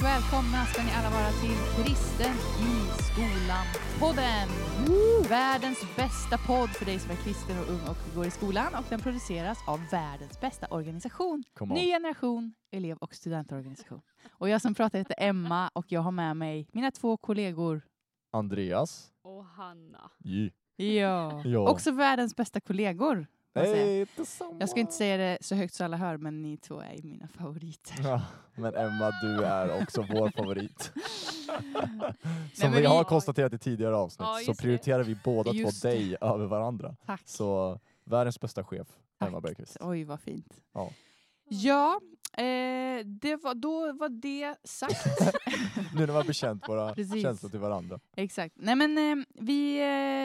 och välkomna ska ni alla vara till Kristen i skolan-podden. Världens bästa podd för dig som är kristen och ung och går i skolan och den produceras av världens bästa organisation. Ny Generation elev och studentorganisation. Och jag som pratar heter Emma och jag har med mig mina två kollegor. Andreas. Och Hanna. J. Ja. Ja. Också världens bästa kollegor. Säga. Hej, detsamma. Jag ska inte säga det så högt så alla hör, men ni två är mina favoriter. Ja, men Emma, du är också vår favorit. Som vi vi- har konstaterat i tidigare avsnitt Ja, så det. prioriterar vi båda Just två dig över varandra. Tack. Så världens bästa chef, Emma Tack. Bergqvist. Oj, vad fint. Ja. Ja, eh, det var, då var det sagt. Nu när vi har bekänt våra Precis. känslor till varandra. Exakt. Nej men eh, vi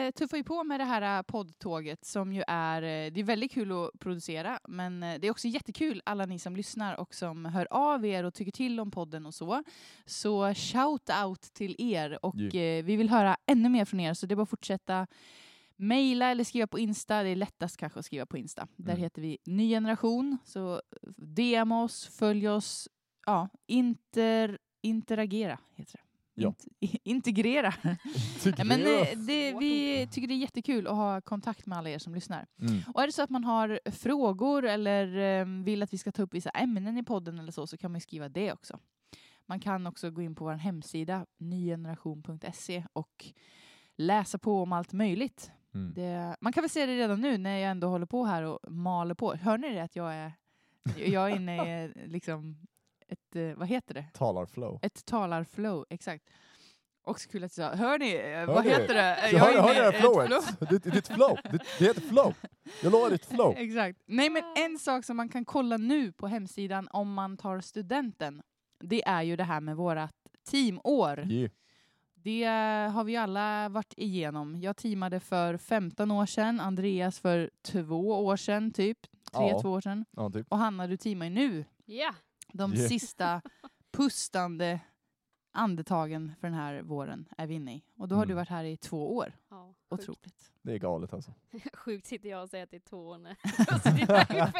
eh, tuffar ju på med det här eh, poddtåget som ju är, eh, det är väldigt kul att producera men eh, det är också jättekul alla ni som lyssnar och som hör av er och tycker till om podden och så. Så shout out till er och eh, vi vill höra ännu mer från er så det är bara att fortsätta Maila eller skriva på Insta, det är lättast kanske att skriva på Insta. Där Mm. heter vi Ny Generation, så DM oss, följ oss, ja, inter, interagera heter det. Ja. Int- integrera. Ja, men eh, det, vi tycker det är jättekul att ha kontakt med alla er som lyssnar. Mm. Och är det så att man har frågor eller eh, vill att vi ska ta upp vissa ämnen i podden eller så, så kan man skriva det också. Man kan också gå in på vår hemsida, nygeneration.se och läsa på om allt möjligt. Mm. Det, man kan väl se det redan nu när jag ändå håller på här och maler på. Hör ni det att jag är, jag är inne i liksom ett, eh, vad heter det? Talarflow. Ett talarflow, exakt. Också kul att jag sa, hör ni, eh, Hör vad ni? heter det? Så hör, är hör du det här ett flowet? Ditt, ditt flow. Ditt, det heter flow. Jag lovar ditt flow. Exakt. Nej men en sak som man kan kolla nu på hemsidan om man tar studenten, det är ju det här med vårat teamår. Yeah. Det har vi alla varit igenom. Jag teamade för 15 år sedan, Andreas för två år sedan typ, tre, Ja. två år sedan. Ja, typ. Och Hanna, du teamar ju nu. Ja. De Yeah. sista pustande andetagen för den här våren är vi inne i. Och då har du Mm. varit här i två år. ja sjukt. Otroligt. Det är galet alltså. sjukt sitter jag och säger att det är två år när jag har suttit här i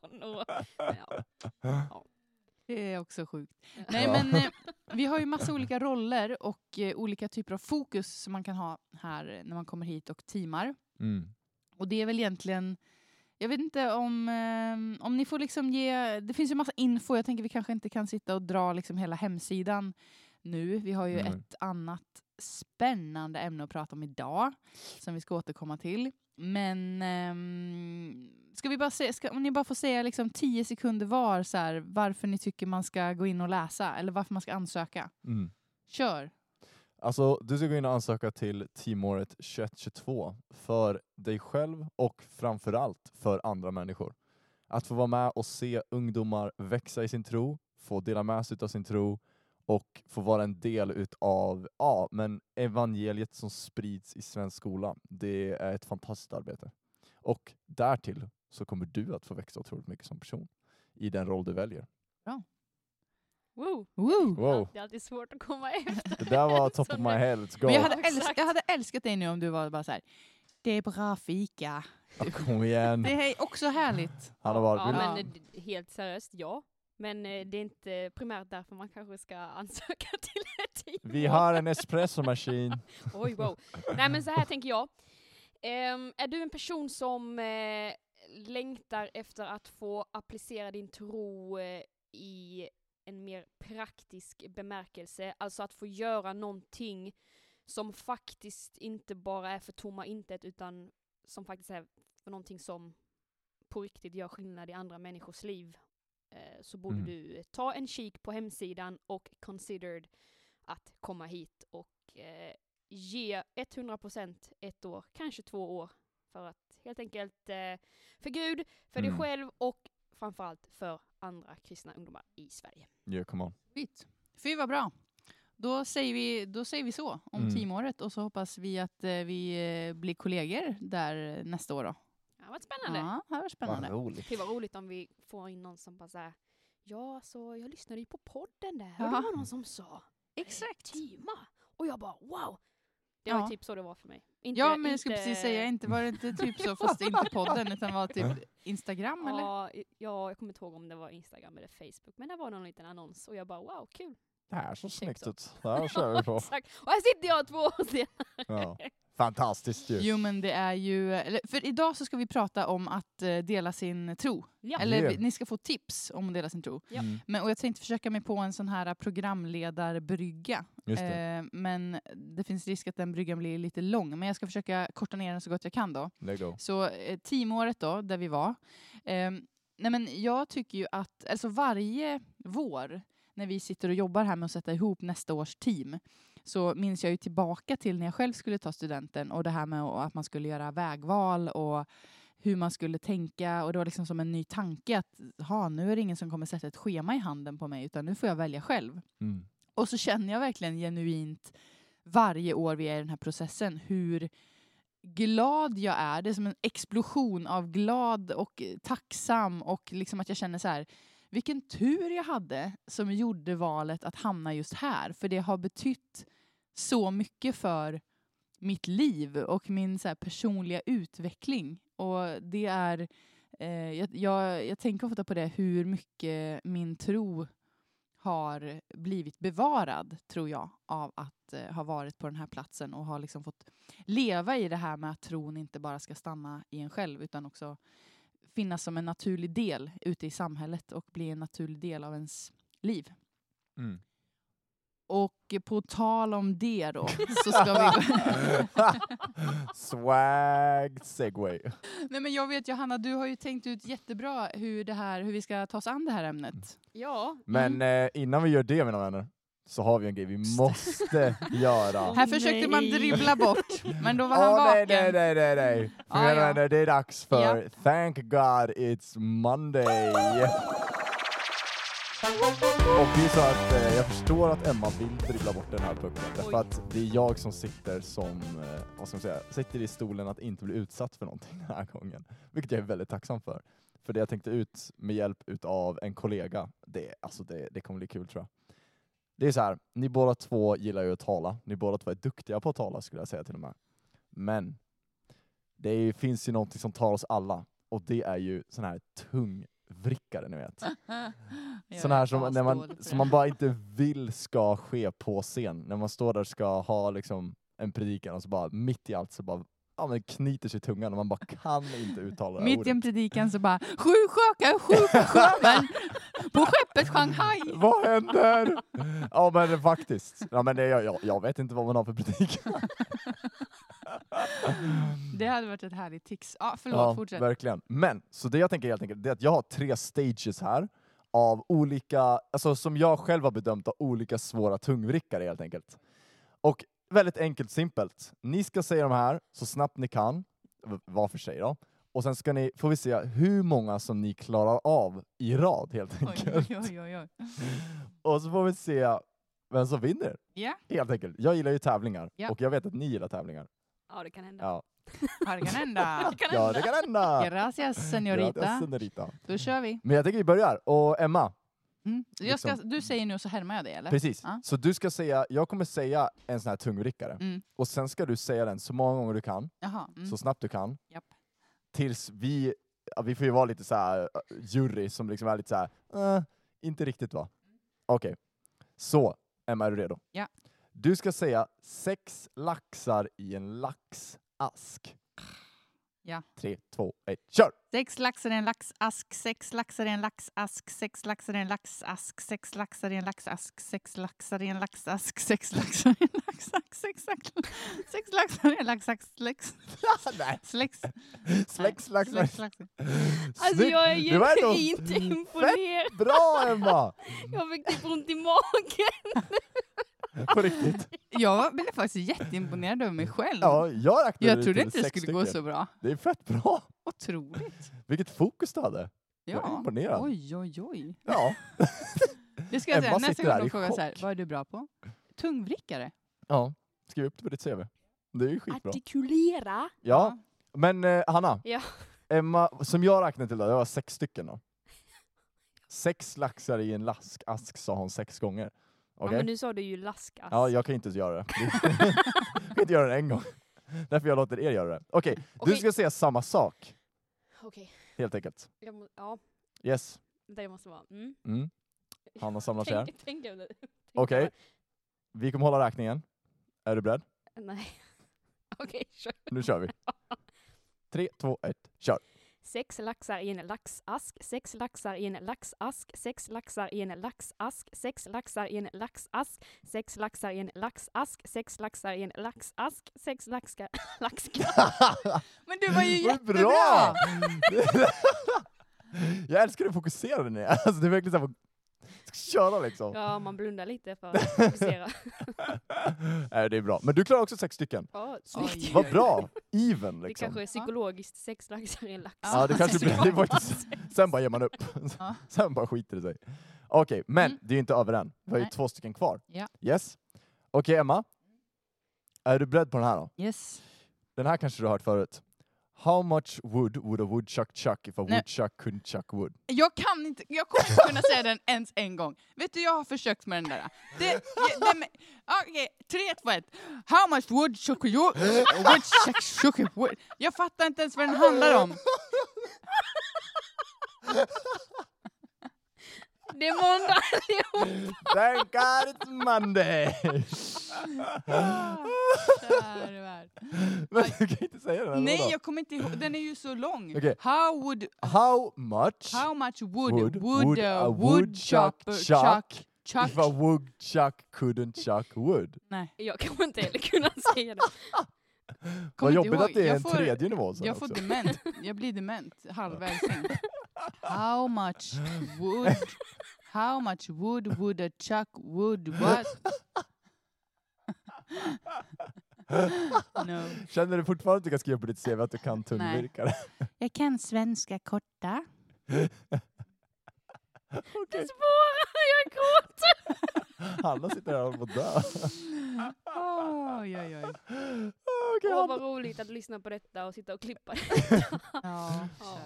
15 år. Ja. Det är också sjukt. Nej Ja. men eh, vi har ju massa olika roller och eh, olika typer av fokus som man kan ha här när man kommer hit och teamar. Mm. Och det är väl egentligen, jag vet inte om, eh, om ni får liksom ge, det finns ju massa info, jag tänker vi kanske inte kan sitta och dra liksom hela hemsidan nu. Vi har ju Nej. ett annat spännande ämne att prata om idag som vi ska återkomma till. Men ehm, ska vi bara se, ska, om ni bara får säga liksom tio sekunder var så här, varför ni tycker man ska gå in och läsa eller varför man ska ansöka. Mm. Kör! Alltså, du ska gå in och ansöka till teamåret 2122 för dig själv och framförallt för andra människor. Att få vara med och se ungdomar växa i sin tro, få dela med sig av sin tro och få vara en del utav ja, men evangeliet som sprids i svensk skola. Det är ett fantastiskt arbete. Och därtill så kommer du att få växa otroligt mycket som person i den roll du väljer. Woo. Woo! Wow, Det är alltid svårt att komma efter. det där var top of my head, let's go! Men jag hade, älskat, jag hade älskat dig nu om du var bara så här. det är bra fika. Ja, kom igen! Det är också härligt. Han har varit, Ja, men Ja. eh, helt seriöst, ja. Men eh, det är inte primärt därför man kanske ska ansöka till ett team. Vi har en espresso-maskin. Oj, wow. Nej men så här tänker jag. Ehm, är du en person som eh, längtar efter att få applicera din tro eh, i en mer praktisk bemärkelse, alltså att få göra någonting som faktiskt inte bara är för tomma intet utan som faktiskt är för någonting som på riktigt gör skillnad i andra människors liv eh, så borde Mm. du ta en kik på hemsidan och considered att komma hit och eh, ge 100% ett år, kanske två år för att helt enkelt eh, för Gud, för Mm. dig själv och framförallt för andra kristna ungdomar i Sverige. Yeah, come on. Fint. Fy vad bra. Då säger vi, då säger vi så om Mm. teamåret och så hoppas vi att eh, vi eh, blir kollegor där nästa år då. Det har varit spännande. Ja, det här var spännande. Vad roligt. Det var roligt om vi får in någon som bara såhär, ja så jag lyssnade ju på podden där och Ja. det var någon som sa Exakt. Teama. Och jag bara wow. Det var Ja. typ så det var för mig. Inte, Ja, men jag skulle inte- precis säga, inte var det inte typ så, fast inte podden, utan var typ Instagram eller? Ja, jag kommer inte ihåg om det var Instagram eller Facebook, men det var någon liten annons och jag bara wow, kul. Det här ser snyggt så. ut. Det här kör vi på. Exakt. Och här sitter jag två år senare. Ja. Fantastiskt ju. Jo men det är ju, eller, för idag så ska vi prata om att eh, dela sin tro. Ja. Eller vi- ni ska få tips om att dela sin tro. Ja. Mm, Men, och jag tänkte försöka mig på en sån här programledarbrygga. just det. Eh, men det finns risk att den bryggan blir lite lång. Men jag ska försöka korta ner den så gott jag kan då. Let go. Så eh, teamåret då, där vi var. Eh, nej men jag tycker ju att, alltså varje vår när vi sitter och jobbar här med att sätta ihop nästa års team så minns jag ju tillbaka till när jag själv skulle ta studenten och det här med att man skulle göra vägval och hur man skulle tänka och det var liksom som en ny tanke att ha, nu är det ingen som kommer sätta ett schema i handen på mig utan nu får jag välja själv. Mm. Och så känner jag verkligen genuint varje år vi är i den här processen hur glad jag är. Det är som en explosion av glad och tacksam och liksom att jag känner så här vilken tur jag hade som gjorde valet att hamna just här. För det har betytt så mycket för mitt liv och min så här personliga utveckling. Och det är, eh, jag, jag, jag tänker ofta på det, hur mycket min tro har blivit bevarad, tror jag, av att eh, ha varit på den här platsen och ha liksom fått leva i det här med att tron inte bara ska stanna i en själv utan också finnas som en naturlig del ute i samhället och bli en naturlig del av ens liv. Mm. Och på tal om det då, så ska vi. Swag segway. Nej men jag vet Johanna, du har ju tänkt ut jättebra hur, det här, hur vi ska ta oss an det här ämnet. Ja. Men eh, innan vi gör det mina vänner, så har vi en grej vi måste göra. Här försökte man nej. dribbla bort, men då var han Åh nej, vaken. nej, nej, nej, nej. För Ah, ja. vänner, det är dags för Ja. Thank God It's Monday. Och det är så att eh, jag förstår att Emma vill dribbla bort den här pucken, därför att det är jag som sitter som, eh, vad ska man säga, sitter i stolen att inte bli utsatt för någonting den här gången. Vilket jag är väldigt tacksam för. För det jag tänkte ut med hjälp utav en kollega, det, alltså det, det kommer bli kul tror jag. Det är så här, ni båda två gillar ju att tala, ni båda två är duktiga på att tala skulle jag säga till och med. Men det är, finns ju någonting som tar oss alla och det är ju sån här tungvrickare ni vet. Sån här är som, när man, på som man bara inte vill ska ske på scen. När man står där och ska ha liksom en predikan och så bara mitt i allt så bara ja, men knyter sig i tungan och man bara kan inte uttala det Mitt i en predikan så bara sju sjökar, sju sjömän på skeppet Shanghai. Vad händer? Ja men faktiskt. Ja, men det, jag, jag vet inte vad man har för predikan. Det hade varit ett härligt tics. Ja, förlåt, Ja, fortsätt. verkligen. Men, så det jag tänker helt enkelt, det är att jag har tre stages här av olika, alltså som jag själv har bedömt av olika svåra tungvrickare helt enkelt. Och väldigt enkelt simpelt. Ni ska säga de här så snabbt ni kan, var för sig då. Och sen ska ni, får vi se hur många som ni klarar av i rad helt enkelt. oj, oj, oj. Och så får vi se vem som vinner. Ja, Helt enkelt. Jag gillar ju tävlingar Ja. och jag vet att ni gillar tävlingar. Ja, det kan hända. Ja, kan hända. Det kan ja hända. det kan hända! Gracias, Gracias, señorita. senorita. Då kör vi. Men jag tänker vi börjar. Och Emma, Mm. Jag ska, Liksom- du säger nu och så härmar jag det, eller? precis. Ja. Så du ska säga, jag kommer säga en sån här tungvrickare. Mm. Och sen ska du säga den så många gånger du kan, Jaha. Mm. så snabbt du kan. Japp. Tills vi, ja, vi får ju vara lite så här äh, jury som liksom är lite så här, äh, inte riktigt va? Okej. Så, Emma är du redo? Ja. Du ska säga sex laxar i en laxask. Ja. Tre, två, ett, kör! Sex laxar i en laxask, sex laxar i en laxask, sex laxar i en laxask, sex laxar i en laxask, sex laxar i en laxask, sex laxar i en laxask, sex laxar, sex laxar i en laxask, släx, Släx, släx, lax. lax. Alltså jag är ändå inte imponerad. Bra Emma! Jag fick typ ont i magen. På riktigt. Jag blev faktiskt jätteimponerad över mig själv. Ja, jag räknade jag trodde inte det skulle gå stycken. så bra. Det är fett bra. Otroligt. Vilket fokus du hade. Jag är Ja. imponerad. Oj, oj, oj. Ja. Det ska jag säga. Emma Nästa sitter gång de i frågar så här, vad är du bra på? Tungvrickare. ja. Skriv upp det på ditt CV. Det är ju skitbra. Artikulera. Ja, men eh, Hanna. Ja. Emma, som jag räknade till då, det var sex stycken då. Sex laxar i en laskask sa hon sex gånger. Ja, Okej? men nu sa du ju laskas. Ja, jag kan inte göra det. jag kan inte göra det en gång. Därför jag låter er göra det. Okej, du Okej. ska säga samma sak. Okej. Helt enkelt. Må, ja, Yes. det måste vara... Mm. Mm. Hanna samlar sig här. Okej, vi kommer hålla räkningen. Är du beredd? Nej. Okej, kör. Nu kör vi. Tre, två, ett, kör. Sex laxar i en laxask, sex laxar i en laxask, sex laxar i en laxask, sex laxar i en laxask, sex laxar i en laxask, sex laxar i en laxask, sex laxar... Laxknapp. Men du var ju jättebra! bra! Jag älskar hur fokuserad ni är. Alltså, det är verkligen så här, köra liksom. Ja, man blundar lite för att fokusera. Nej, det är bra. Men du klarar också sex stycken. Ja, snyggt. Vad bra! Even Det liksom. kanske är psykologiskt sex laxar i en lax. Ja, det kanske blir det är faktiskt. Sen bara ger man upp. Sen bara skiter det sig. Okej, men Mm. det är inte över än. Vi har ju Nej. två stycken kvar. Ja. Yes. Okej, Emma. Är du beredd på den här då? Yes. Den här kanske du har hört förut. How much wood would a woodchuck chuck if a Nej. woodchuck couldn't chuck wood? Jag kan inte, jag kommer inte kunna säga den ens en gång. Vet du, jag har försökt med den där. Det, det, det, Okej, tre, två, ett. How much wood shook you? Wood shook, shook wood. Jag fattar inte ens vad den handlar om. Det är måndag allihop! Thank God it's Monday! Men du kan inte säga den. Nej, jag kommer inte ihåg. Den är ju så lång. Okej. How would, How much how much wood, would, would, a woodchuck chuck, chuck, if a woodchuck couldn't chuck wood? Nej, Jag kommer inte heller kunna säga det. Vad jobbigt ihåg. att det är Jag en får- tredje nivå sen jag får också. dement. Jag blir dement halvvägs in. How much wood, how much wood would a chuck wood what? no. Känner du fortfarande att du kan skriva på ditt CV att du kan tunnvirkare? Jag kan svenska korta. Det svåra, jag gråter! Hanna sitter här och håller på att dö. Oj, oj, oj. Åh, vad roligt att lyssna på detta och sitta och klippa det. Ja, Ja.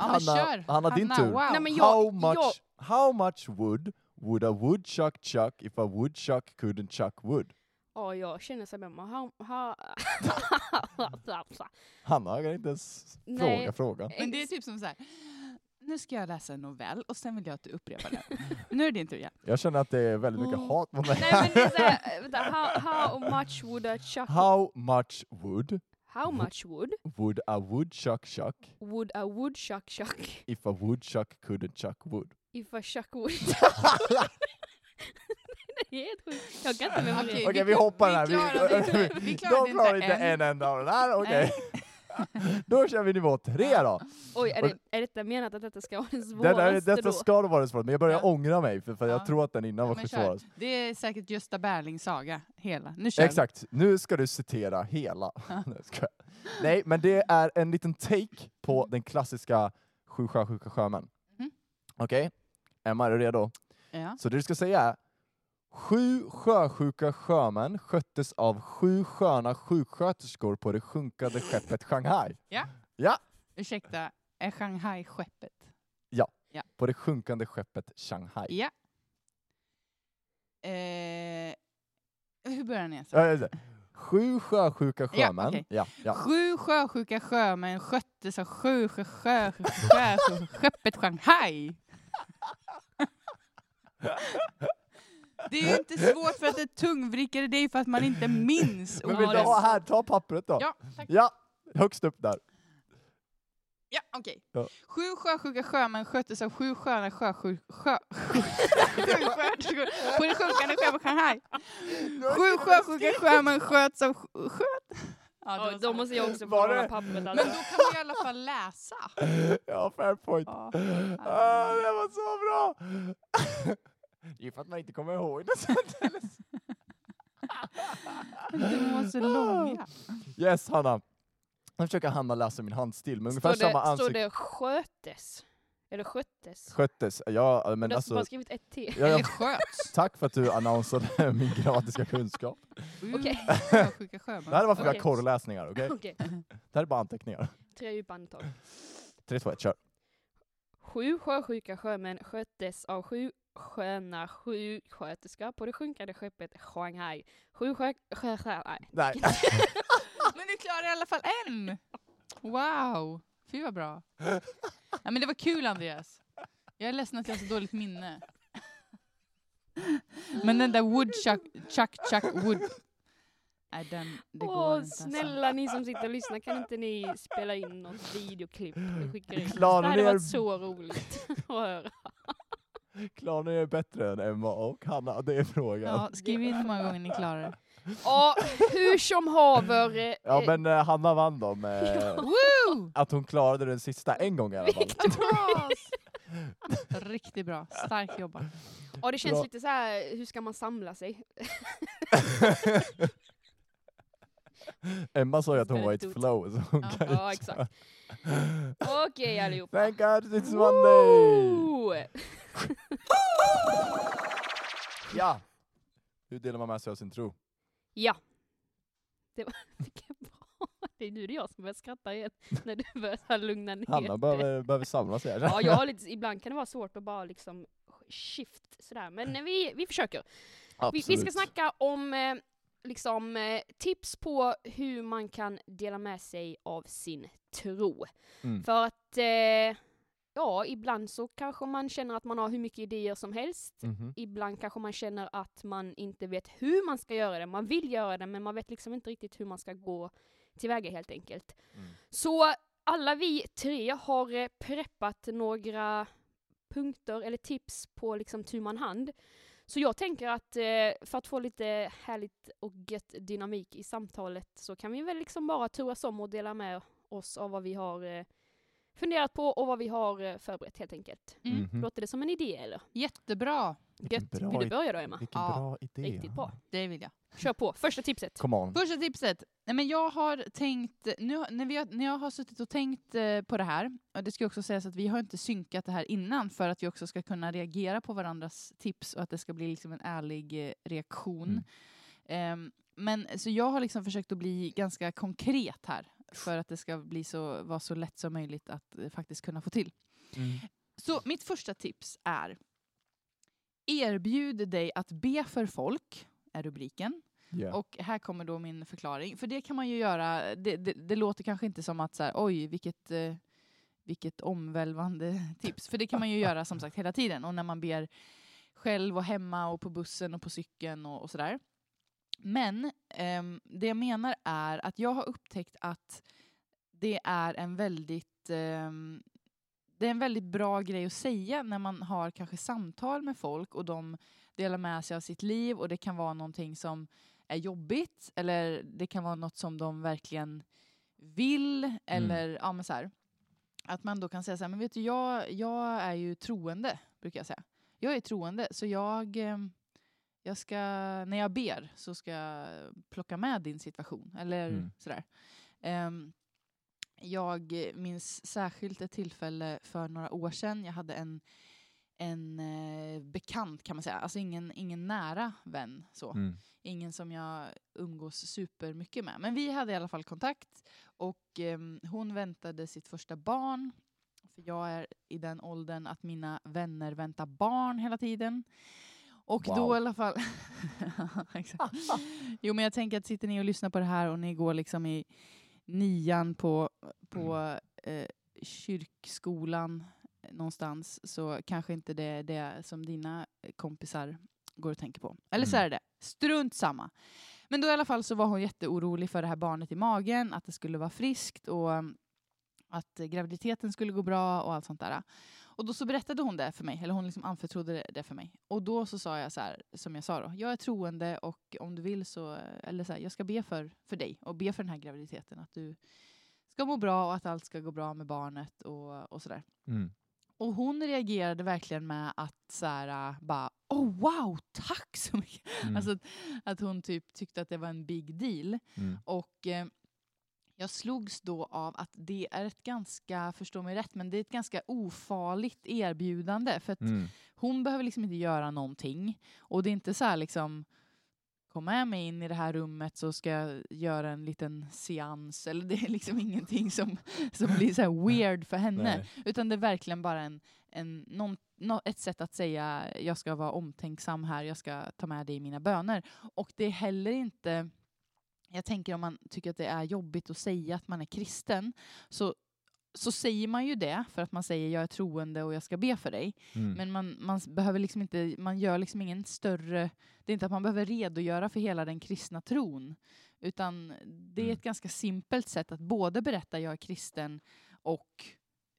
Ja, Hanna, kör. Hanna, din tur. Wow. Nej, men jag- how, much, how much wood would a woodchuck chuck if a woodchuck couldn't chuck wood? Ja, jag känner så här, men ha, ha, Hanna kan inte ens Nej. fråga frågan. Men det är typ som så här. Nu ska jag läsa en novell och sen vill jag att du upprepar den. Nu är det din tur igen. Jag känner att det är väldigt mycket Mm. hat mot mig. Nej men det är såhär, vänta, how, how much would a chuck, How much wood how much would, would a woodchuck chuck would a woodchuck chuck if a woodchuck couldn't chuck wood? if a chuck would? det är helt sjukt. Jag kan inte Okej, memorera. Okej, vi, vi- hoppar vi klarade inte- vi klarade De klarar inte en. en enda av den här, okej. Då kör vi nivå tre då. Oj, är, det, är detta menat att detta ska vara den Det svåraste där, detta då? ska det vara det svåraste, men jag börjar Ja. ångra mig för, för jag Ja. tror att den innan var men för kör. svårast. Det är säkert Gösta Berlings saga, hela. Nu kör vi. Exakt, nu ska du citera hela. Nej, jag men det är en liten take på den klassiska Sju sjösjuka sjömän. Mhm. Okej? Emma, är du redo? Ja. Så det du ska säga är Sju sjösjuka sjömän sköttes av sju sköna sjuksköterskor på det sjunkande skeppet Shanghai. Ursäkta, är Shanghai skeppet? På det sjunkande skeppet Shanghai. Ja. Eh, hur börjar? Ja, just det. Sju sjösjuka Ja, sjömän. okej. Ja, ja. Sju sjösjuka sjömän sköttes av sju sjö, sjö, sjö, sjö, skeppet Shanghai. Det är ju inte svårt för att det är tungvrickare, det är ju för att man inte minns Men vill du ha här, ta pappret då. Ja, tack. Ja, högst upp där. Ja, okej. Ja. Sju sjösjuka sjömän sköttes av sju sköna sjösju... Sjö, sjuksköterskor på det sjunkande skeppet Shanghai. Sju sjösjuka sjömän sköts av... Sköt? Ja, var då så. måste jag också få låna pappret Men alltså. då kan man i alla fall läsa. Ja, fair point. Ja. Ah, det var så bra! Det är för att man inte kommer ihåg det. sen. De var så långa. Yes, Hanna. Nu försöker Hanna läsa min handstil med ungefär Står samma det, står ansikte. det skötes? Eller sköttes? Sköttes. Ja, men Men alltså... bara skrivit ett T. Ja, ja, Eller sköts. tack för att du annonsade min grammatiska kunskap. Okej. Sjösjuka sjömän. Det här är varför vi har Okej. korrläsningar, okej? Okej, Det här är bara anteckningar. tre djupa andetag. 3, 2, 1, kör. Sju sjösjuka sjömän sköttes av sju sköna sjuksköterskor på det sjunkande skeppet Shanghai. Sju sjö... sjö, sjö nej. Nej. Men du klarar i alla fall en! Wow! Fy vad bra. Ja, men det var kul Andreas. Jag är ledsen att jag har så dåligt minne. Men den där woodchuck, chuck, chuck, wood... Nej, den, det går Åh, inte. alltså. snälla ni som sitter och lyssnar, kan inte ni spela in något videoklipp och skicka in? Det hade varit så roligt att höra. Klarar ni er bättre än Emma och Hanna? Det är frågan. Ja, skriv in hur många gånger ni klarar det. Ja, hur som haver. eh, Ja men eh, Hanna vann då med Woo! att hon klarade den sista en gång i alla fall. Riktigt bra. Starkt jobbat. Ja, det känns Bra. lite så här. hur ska man samla sig? Emma sa ju att hon var i ett flow. Så hon Ja. kan Ja, exakt. Okej allihopa. Thank God it's Monday! Ja! Hur delar man med sig av sin tro? Ja. Det var vilken bra. Det är nu det är jag som börjar skratta igen. När du börjar lugna ner Hanna dig. behöver, behöver samla sig här. Ja, jag har lite, ibland kan det vara svårt att bara liksom shift sådär. Men vi, vi försöker. Vi, vi ska snacka om eh, liksom, eh, tips på hur man kan dela med sig av sin tro. Mm. För att eh, ja, ibland så kanske man känner att man har hur mycket idéer som helst. Mhm. Ibland kanske man känner att man inte vet hur man ska göra det. Man vill göra det men man vet liksom inte riktigt hur man ska gå tillväga helt enkelt. Mm. Så alla vi tre har eh, preppat några punkter eller tips på liksom tu man hand. Så jag tänker att eh, för att få lite härligt och gött dynamik i samtalet så kan vi väl liksom bara turas om och dela med oss av vad vi har eh, funderat på och vad vi har eh, förberett helt enkelt. Mm. Mhm. Låter det som en idé eller? Jättebra. Gött. bra Vill du börja då Emma? Vilken Ja, bra idé. Riktigt bra. Det vill jag. Kör på, första tipset. Come on. Första tipset. Nej, men jag har tänkt, nu, när, vi har, när jag har suttit och tänkt eh, på det här, och det ska också sägas att vi har inte synkat det här innan för att vi också ska kunna reagera på varandras tips och att det ska bli liksom en ärlig eh, reaktion. Mm. Ehm, men så jag har liksom försökt att bli ganska konkret här för att det ska bli så, vara så lätt som möjligt att eh, faktiskt kunna få till. Mm. Så mitt första tips är erbjud dig att be för folk, är rubriken. Ja. Och här kommer då min förklaring. För det kan man ju göra, det, det, det låter kanske inte som att så här, oj vilket, eh, vilket omvälvande tips. För det kan man ju göra som sagt hela tiden. Och när man ber själv och hemma och på bussen och på cykeln och, och sådär. Men ehm, det jag menar är att jag har upptäckt att det är en väldigt ehm, det är en väldigt bra grej att säga när man har kanske samtal med folk och de delar med sig av sitt liv och det kan vara någonting som är jobbigt eller det kan vara något som de verkligen vill eller ja men så här. Att man då kan säga så här, men vet du jag, jag är ju troende brukar jag säga. Jag är troende så jag, eh, jag ska, när jag ber så ska jag plocka med din situation eller Mm. sådär. Ehm, jag minns särskilt ett tillfälle för några år sedan. Jag hade en, en eh, bekant kan man säga, alltså ingen, ingen nära vän. Så. Mm. Ingen som jag umgås supermycket med. Men vi hade i alla fall kontakt och ehm, hon väntade sitt första barn. För jag är i den åldern att mina vänner väntar barn hela tiden. Och då Wow. i alla fall... Jo men jag tänker att sitter ni och lyssnar på det här och ni går liksom i nian på, på eh, kyrkskolan någonstans så kanske inte det är det som dina kompisar går och tänker på. Eller så Mm. är det. Strunt samma. Men då i alla fall så var hon jätteorolig för det här barnet i magen, att det skulle vara friskt och att graviditeten skulle gå bra och allt sånt där. Och då så berättade hon det för mig, eller hon liksom anförtrodde det- för mig. Och då så sa jag så här, som jag sa då, jag är troende och om du vill så, eller så här, jag ska be för, för dig och be för den här graviditeten. Att du ska må bra och att allt ska gå bra med barnet och, och sådär. Mm. Och hon reagerade verkligen med att så här, äh, bara oh wow, tack så mycket. Mm. Alltså att, att hon typ tyckte att det var en big deal. Mm. Och eh, jag slogs då av att det är ett ganska, förstå mig rätt, men det är ett ganska ofarligt erbjudande. För att Mm. hon behöver liksom inte göra någonting. Och det är inte så här liksom kom med mig in i det här rummet så ska jag göra en liten seans. Eller det är liksom ingenting som, som blir så här weird för henne. Nej. Utan det är verkligen bara en, en, någon, nå- ett sätt att säga jag ska vara omtänksam här, jag ska ta med dig i mina böner. Och det är heller inte, jag tänker om man tycker att det är jobbigt att säga att man är kristen, så så säger man ju det för att man säger jag är troende och jag ska be för dig. Mm. Men man, man behöver liksom inte, man gör liksom ingen större, det är inte att man behöver redogöra för hela den kristna tron. Utan det är Mm. ett ganska simpelt sätt att både berätta jag är kristen och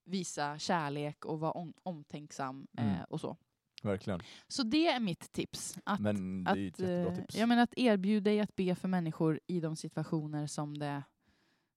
visa kärlek och vara om, omtänksam Mm. eh, och så. Verkligen. Så det är mitt tips. Att, Men det är ett att, jättebra eh, tips. Ja, men att erbjuda dig att be för människor i de situationer som det,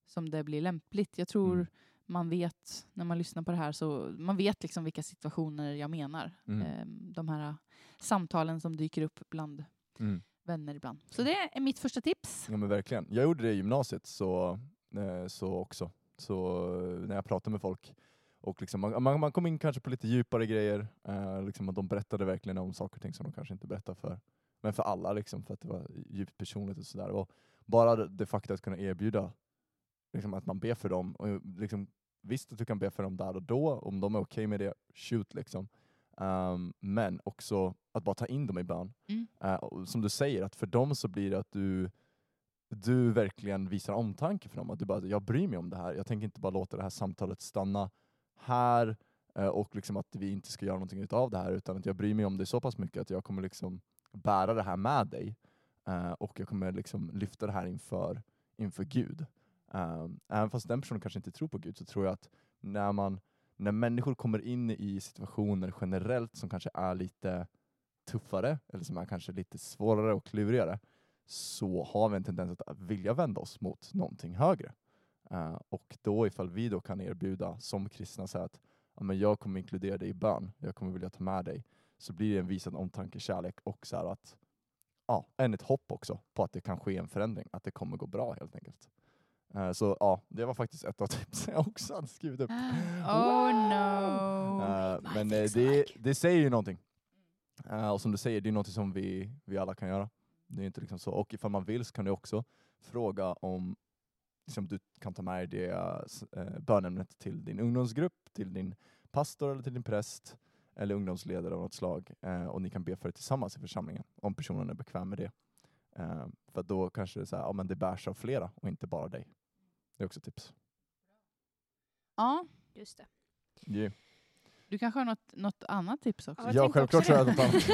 som det blir lämpligt. Jag tror Mm. man vet, när man lyssnar på det här, så man vet liksom vilka situationer jag menar. Mm. Eh, de här samtalen som dyker upp bland Mm. vänner ibland. Så det är mitt första tips. Ja men verkligen. Jag gjorde det i gymnasiet så, eh, så också. Så eh, när jag pratade med folk och liksom, man, man, man kom in kanske på lite djupare grejer. Eh, liksom, att de berättade verkligen om saker och ting som de kanske inte berättar för, men för alla liksom, för att det var djupt personligt och sådär. Och bara det, faktum att kunna erbjuda liksom, att man ber för dem. Och liksom, visst att du kan be för dem där och då, om de är okej med det, shoot liksom. Um, men också att bara ta in dem i bön. Mm. Och som du säger, att för dem så blir det att du du verkligen visar omtanke för dem. Att du bara, jag bryr mig om det här. Jag tänker inte bara låta det här samtalet stanna här eh, och liksom att vi inte ska göra någonting utav det här utan att jag bryr mig om det så pass mycket att jag kommer liksom bära det här med dig eh, och jag kommer liksom lyfta det här inför, inför Gud. Ehm, även fast den personen kanske inte tror på Gud så tror jag att när, man, när människor kommer in i situationer generellt som kanske är lite tuffare eller som är kanske lite svårare och klurigare så har vi en tendens att vilja vända oss mot någonting högre. Eh, och då ifall vi då kan erbjuda som kristna säga att ja, men jag kommer inkludera dig i bön, jag kommer vilja ta med dig, så blir det en visad omtanke, kärlek och så att ja, än ett hopp också på att det kan ske en förändring, att det kommer gå bra helt enkelt. Eh, så ja, det var faktiskt ett av tipsen jag också hade skrivit upp. Oh no. Eh, my men thing eh, so det, det säger ju någonting. Och som du säger, det är något som vi, vi alla kan göra. Det är inte liksom så. Och ifall man vill så kan du också fråga om liksom, du kan ta med dig det uh, bönämnet till din ungdomsgrupp, till din pastor eller till din präst eller ungdomsledare av något slag. Eh, och ni kan be för det tillsammans i församlingen om personen är bekväm med det. Eh, för då kanske det, är så här, ja, men det bärs av flera och inte bara dig. Det är också ett tips. Ja, Just det. Yeah. du kanske har något, något annat tips också? jag Ja, tänkte självklart också har det. jag något annat.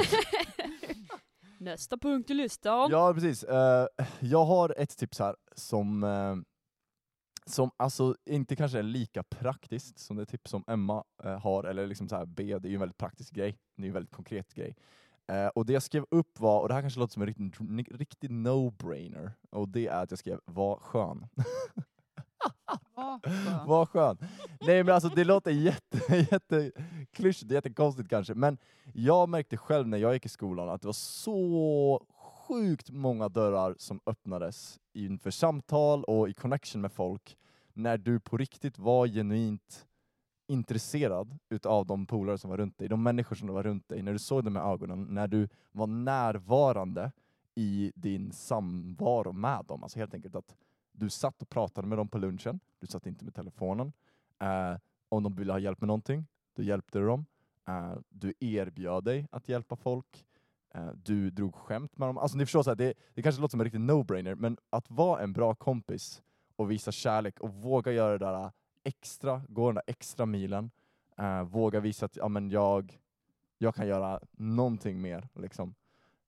Nästa punkt i listan. Ja, precis. Eh, jag har ett tips här som, eh, som alltså inte kanske är lika praktiskt som det tips som Emma eh, har, eller liksom så här B, det är ju en väldigt praktisk grej. Det är ju en väldigt konkret grej. Eh, och det jag skrev upp var, och det här kanske låter som en riktig, riktig no-brainer, och det är att jag skrev var skön. Vad skön. Nej men alltså det låter jätte, jätte klyschigt, jättekonstigt kanske, men jag märkte själv när jag gick i skolan att det var så sjukt många dörrar som öppnades inför samtal och i connection med folk när du på riktigt var genuint intresserad utav de polare som var runt dig, de människor som var runt dig, när du såg dem med ögonen, när du var närvarande i din samvaro med dem. Alltså helt enkelt att du satt och pratade med dem på lunchen, du satt inte med telefonen. Eh, om de ville ha hjälp med någonting, då hjälpte du dem. Eh, du erbjöd dig att hjälpa folk. Eh, du drog skämt med dem. Alltså ni förstår, så här, det, det kanske låter som en riktig no-brainer, men att vara en bra kompis och visa kärlek och våga göra det där eh, extra, gå den där extra milen, eh, våga visa att ja, men jag, jag kan göra någonting mer. Liksom.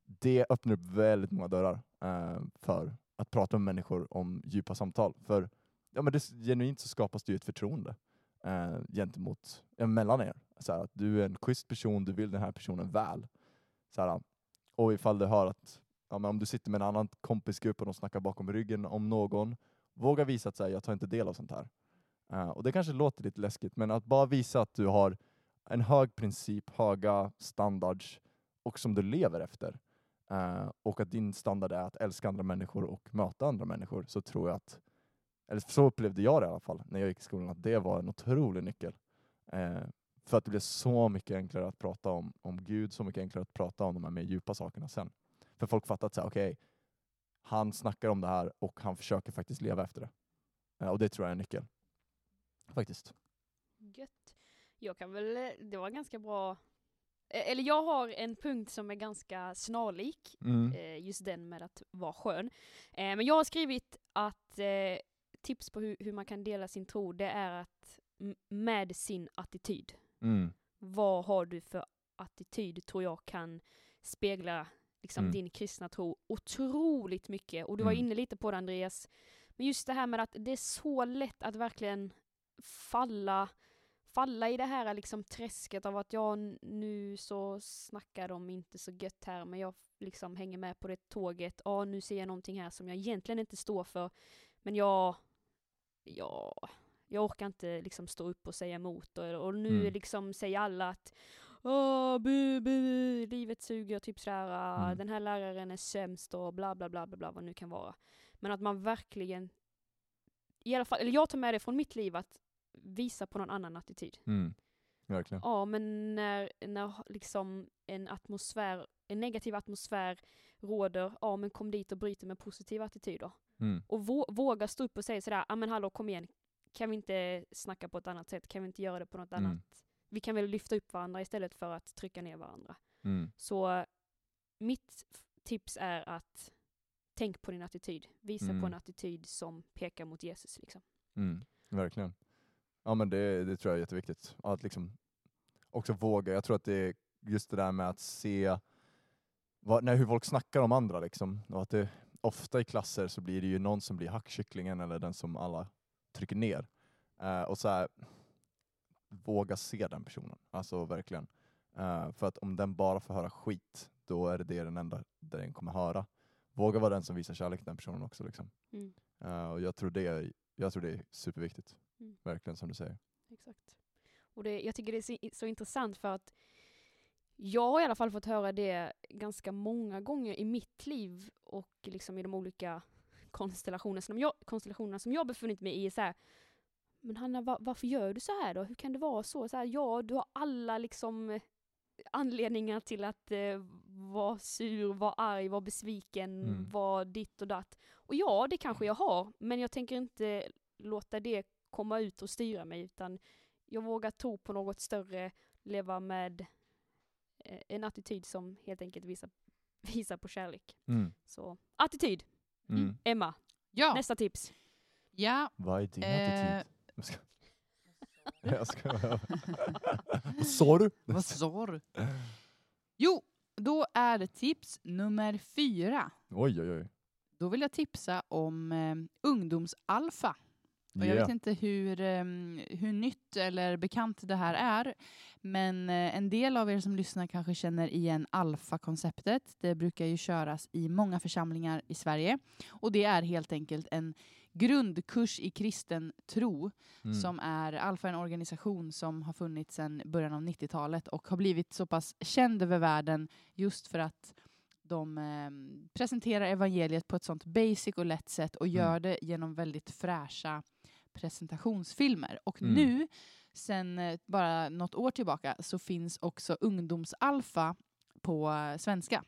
Det öppnar upp väldigt många dörrar eh, för att prata med människor om djupa samtal. För ja, men det, genuint så skapas det ju ett förtroende eh, gentemot, ja, mellan er. Så här, att du är en schysst person, du vill den här personen väl. Så här, och ifall du hör att ja, men om du sitter med en annan kompisgrupp och de snackar bakom ryggen om någon, våga visa att så här, jag tar inte del av sånt här. Uh, och det kanske låter lite läskigt, men att bara visa att du har en hög princip, höga standards och som du lever efter. Uh, och att din standard är att älska andra människor och möta andra människor, så tror jag att, eller så upplevde jag det i alla fall när jag gick i skolan, att det var en otrolig nyckel. Uh, för att det blev så mycket enklare att prata om, om Gud, så mycket enklare att prata om de här mer djupa sakerna sen. För folk fattar att okej, han snackar om det här och han försöker faktiskt leva efter det. Eh, och det tror jag är en nyckel. Faktiskt. Gött. Jag kan väl, eh, det var ganska bra. Eh, Eller jag har en punkt som är ganska snarlik, Mm. eh, just den med att vara skön. Men jag har skrivit att tips på hur, man kan dela sin tro, det är att med sin attityd. Mm. Vad har du för attityd tror jag kan spegla liksom, Mm. din kristna tro otroligt mycket. Och du var Mm. inne lite på det Andreas. Men just det här med att det är så lätt att verkligen falla, falla i det här liksom träsket av att ja, nu så snackar de inte så gött här men jag liksom hänger med på det tåget. Ja, nu ser jag någonting här som jag egentligen inte står för. Men jag, ja, jag orkar inte liksom stå upp och säga emot. Och, och nu Mm. liksom säger alla att Åh, bu, bu, livet suger, typ sådär, ah, Mm. den här läraren är sämst och bla bla bla bla bla vad nu kan vara. Men att man verkligen, i alla fall, eller jag tar med det från mitt liv att visa på någon annan attityd. Mm. Verkligen. Ja, men när, när liksom en atmosfär, en negativ atmosfär råder, ja men kom dit och bryt med positiv attityd då. Mm. Och vå, våga stå upp och säga sådär, ja men hallå kom igen, kan vi inte snacka på ett annat sätt, kan vi inte göra det på något Mm. annat? Vi kan väl lyfta upp varandra istället för att trycka ner varandra. Mm. Så mitt tips är att tänk på din attityd. Visa Mm. på en attityd som pekar mot Jesus. Liksom. Mm. Verkligen. Ja men det, det tror jag är jätteviktigt. Att liksom också våga. Jag tror att det är just det där med att se vad, när, hur folk snackar om andra liksom. Och att det, ofta i klasser så blir det ju någon som blir hackkycklingen eller den som alla trycker ner. Eh, och så här, våga se den personen. Alltså verkligen. Eh, för att om den bara får höra skit, då är det det den enda den kommer höra. Våga vara den som visar kärlek till den personen också. Liksom. Mm. Eh, och jag tror, det är, jag tror det är superviktigt. Mm. Verkligen som du säger. Exakt. Och det, jag tycker det är så, så intressant för att jag har i alla fall fått höra det ganska många gånger i mitt liv och liksom i de olika konstellationer som jag, konstellationerna som jag befunnit mig i. Så här, men Hanna, va, varför gör du så här då? Hur kan det vara så? så här, ja, du har alla liksom eh, anledningar till att eh, vara sur, vara arg, vara besviken, Mm. vara ditt och datt. Och ja, det kanske jag har, men jag tänker inte låta det komma ut och styra mig, utan jag vågar tro på något större, leva med eh, en attityd som helt enkelt visar, visar på kärlek. Mm. Så attityd, Mm. Emma, Ja, nästa tips. ja Vad är din Eh. attityd? Jag ska... Jag ska... Vad sa du? vad sa du? Jo, då är det tips nummer fyra. Oj oj oj. Då vill jag tipsa om eh, ungdomsalfa. Och jag vet inte hur, eh, hur nytt eller bekant det här är, men eh, en del av er som lyssnar kanske känner igen alfa-konceptet. Det brukar ju köras i många församlingar i Sverige. Och det är helt enkelt en grundkurs i kristen tro Mm. som är Alfa en organisation som har funnits sedan början av 90-talet och har blivit så pass känd över världen just för att de eh, presenterar evangeliet på ett sånt basic och lätt sätt och Mm. gör det genom väldigt fräscha presentationsfilmer. Och Mm. nu, sen eh, bara något år tillbaka, så finns också ungdomsalfa på eh, svenska.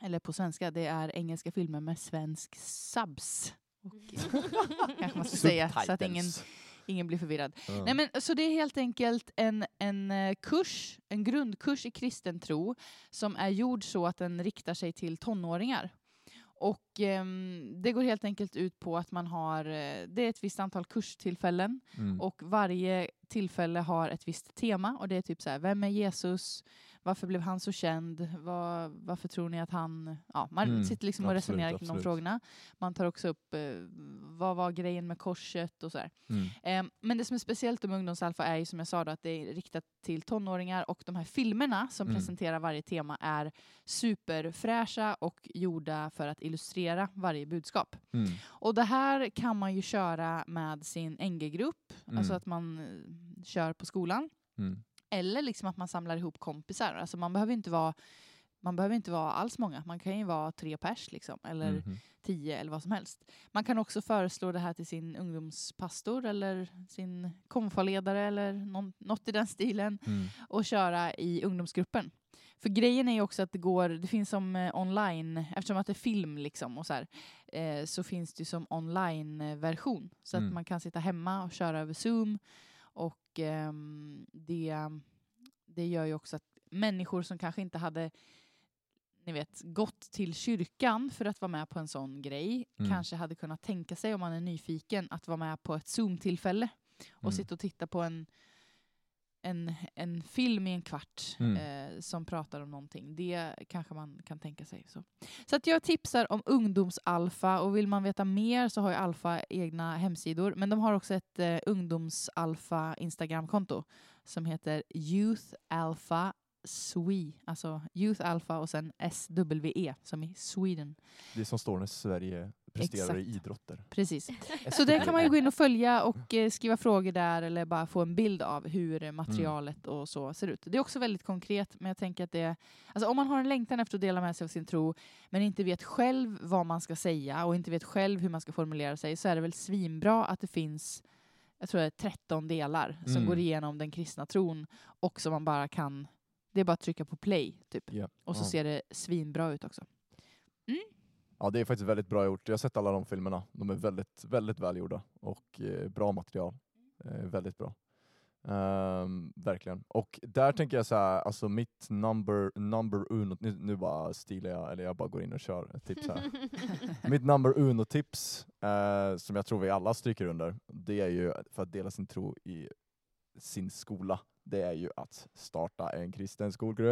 Eller på svenska, det är engelska filmer med svensk subs. Kanske man ska säga, så att ingen, ingen blir förvirrad. Ja. Nej, men, så det är helt enkelt en, en eh, kurs, en grundkurs i kristen tro som är gjord så att den riktar sig till tonåringar. Och ehm, det går helt enkelt ut på att man har, eh, det är ett visst antal kurstillfällen Mm. och varje tillfälle har ett visst tema och det är typ så här, vem är Jesus? Varför blev han så känd? Var, varför tror ni att han... Ja, man Mm, sitter liksom och absolut, resonerar kring de frågorna. Man tar också upp eh, vad var grejen med korset och så här. Mm. Eh, men det som är speciellt med ungdomsalfa är ju som jag sa då, att det är riktat till tonåringar och de här filmerna som Mm. presenterar varje tema är superfräscha och gjorda för att illustrera varje budskap. Mm. Och det här kan man ju köra med sin NG-grupp, alltså Mm. att man kör på skolan. Mm. Eller liksom att man samlar ihop kompisar. Alltså man behöver inte vara man behöver inte vara alls många, man kan ju vara tre pers liksom, eller Mhm. tio eller vad som helst. Man kan också föreslå det här till sin ungdomspastor eller sin konfaledare eller någon, något i den stilen Mm. och köra i ungdomsgruppen. För grejen är ju också att det går, det finns som eh, online, eftersom att det är film liksom och så här, eh, så finns det ju som online-version. Så Mm. att man kan sitta hemma och köra över Zoom och ehm, det, det gör ju också att människor som kanske inte hade ni vet, gått till kyrkan för att vara med på en sån grej Mm. kanske hade kunnat tänka sig om man är nyfiken att vara med på ett Zoom-tillfälle. och Mm. sitta och titta på en, en, en film i en kvart Mm. eh, som pratar om någonting. Det kanske man kan tänka sig. Så, så att jag tipsar om ungdomsalfa och vill man veta mer så har ju Alfa egna hemsidor. Men de har också ett eh, ungdomsalfa Instagramkonto som heter Youth Alpha Swe, alltså Youth Alpha och sen SWE som i Sweden. Det som står när Sverige presterar i Exakt. idrotter. Precis. Så det kan man ju gå in och följa och eh, skriva frågor där eller bara få en bild av hur materialet och så ser ut. Det är också väldigt konkret, men jag tänker att det alltså om man har en längtan efter att dela med sig av sin tro, men inte vet själv vad man ska säga och inte vet själv hur man ska formulera sig, så är det väl svinbra att det finns jag tror det är 13 delar som Mm. går igenom den kristna tron och som man bara kan, det är bara att trycka på play typ. Ja. Och så Ja. ser det svinbra ut också. Ja, det är faktiskt väldigt bra gjort. Jag har sett alla de filmerna. De är väldigt, väldigt välgjorda och eh, bra material. Eh, väldigt bra. Ehm, verkligen. Och där tänker jag så här, alltså mitt number, number uno, nu, nu bara stilar jag, eller jag bara går in och kör ett tips här. mitt number uno-tips, eh, som jag tror vi alla stryker under, det är ju för att dela sin tro i sin skola. Det är ju att starta en kristen skolgrupp.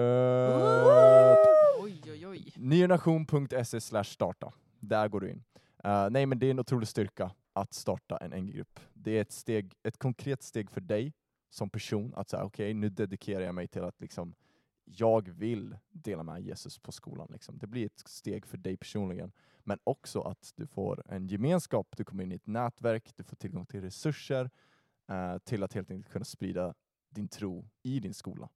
Oj, oj, oj. Nynation.se slash starta. Där går du in. Eh, nej men det är en otrolig styrka att starta en NG-grupp. Det är ett, steg, ett konkret steg för dig som person att säga okej nu dedikerar jag mig till att liksom jag vill dela med Jesus på skolan. Liksom. Det blir ett steg för dig personligen. Men också att du får en gemenskap, du kommer in i ett nätverk, du får tillgång till resurser eh, till att helt enkelt kunna sprida din tro i din skola.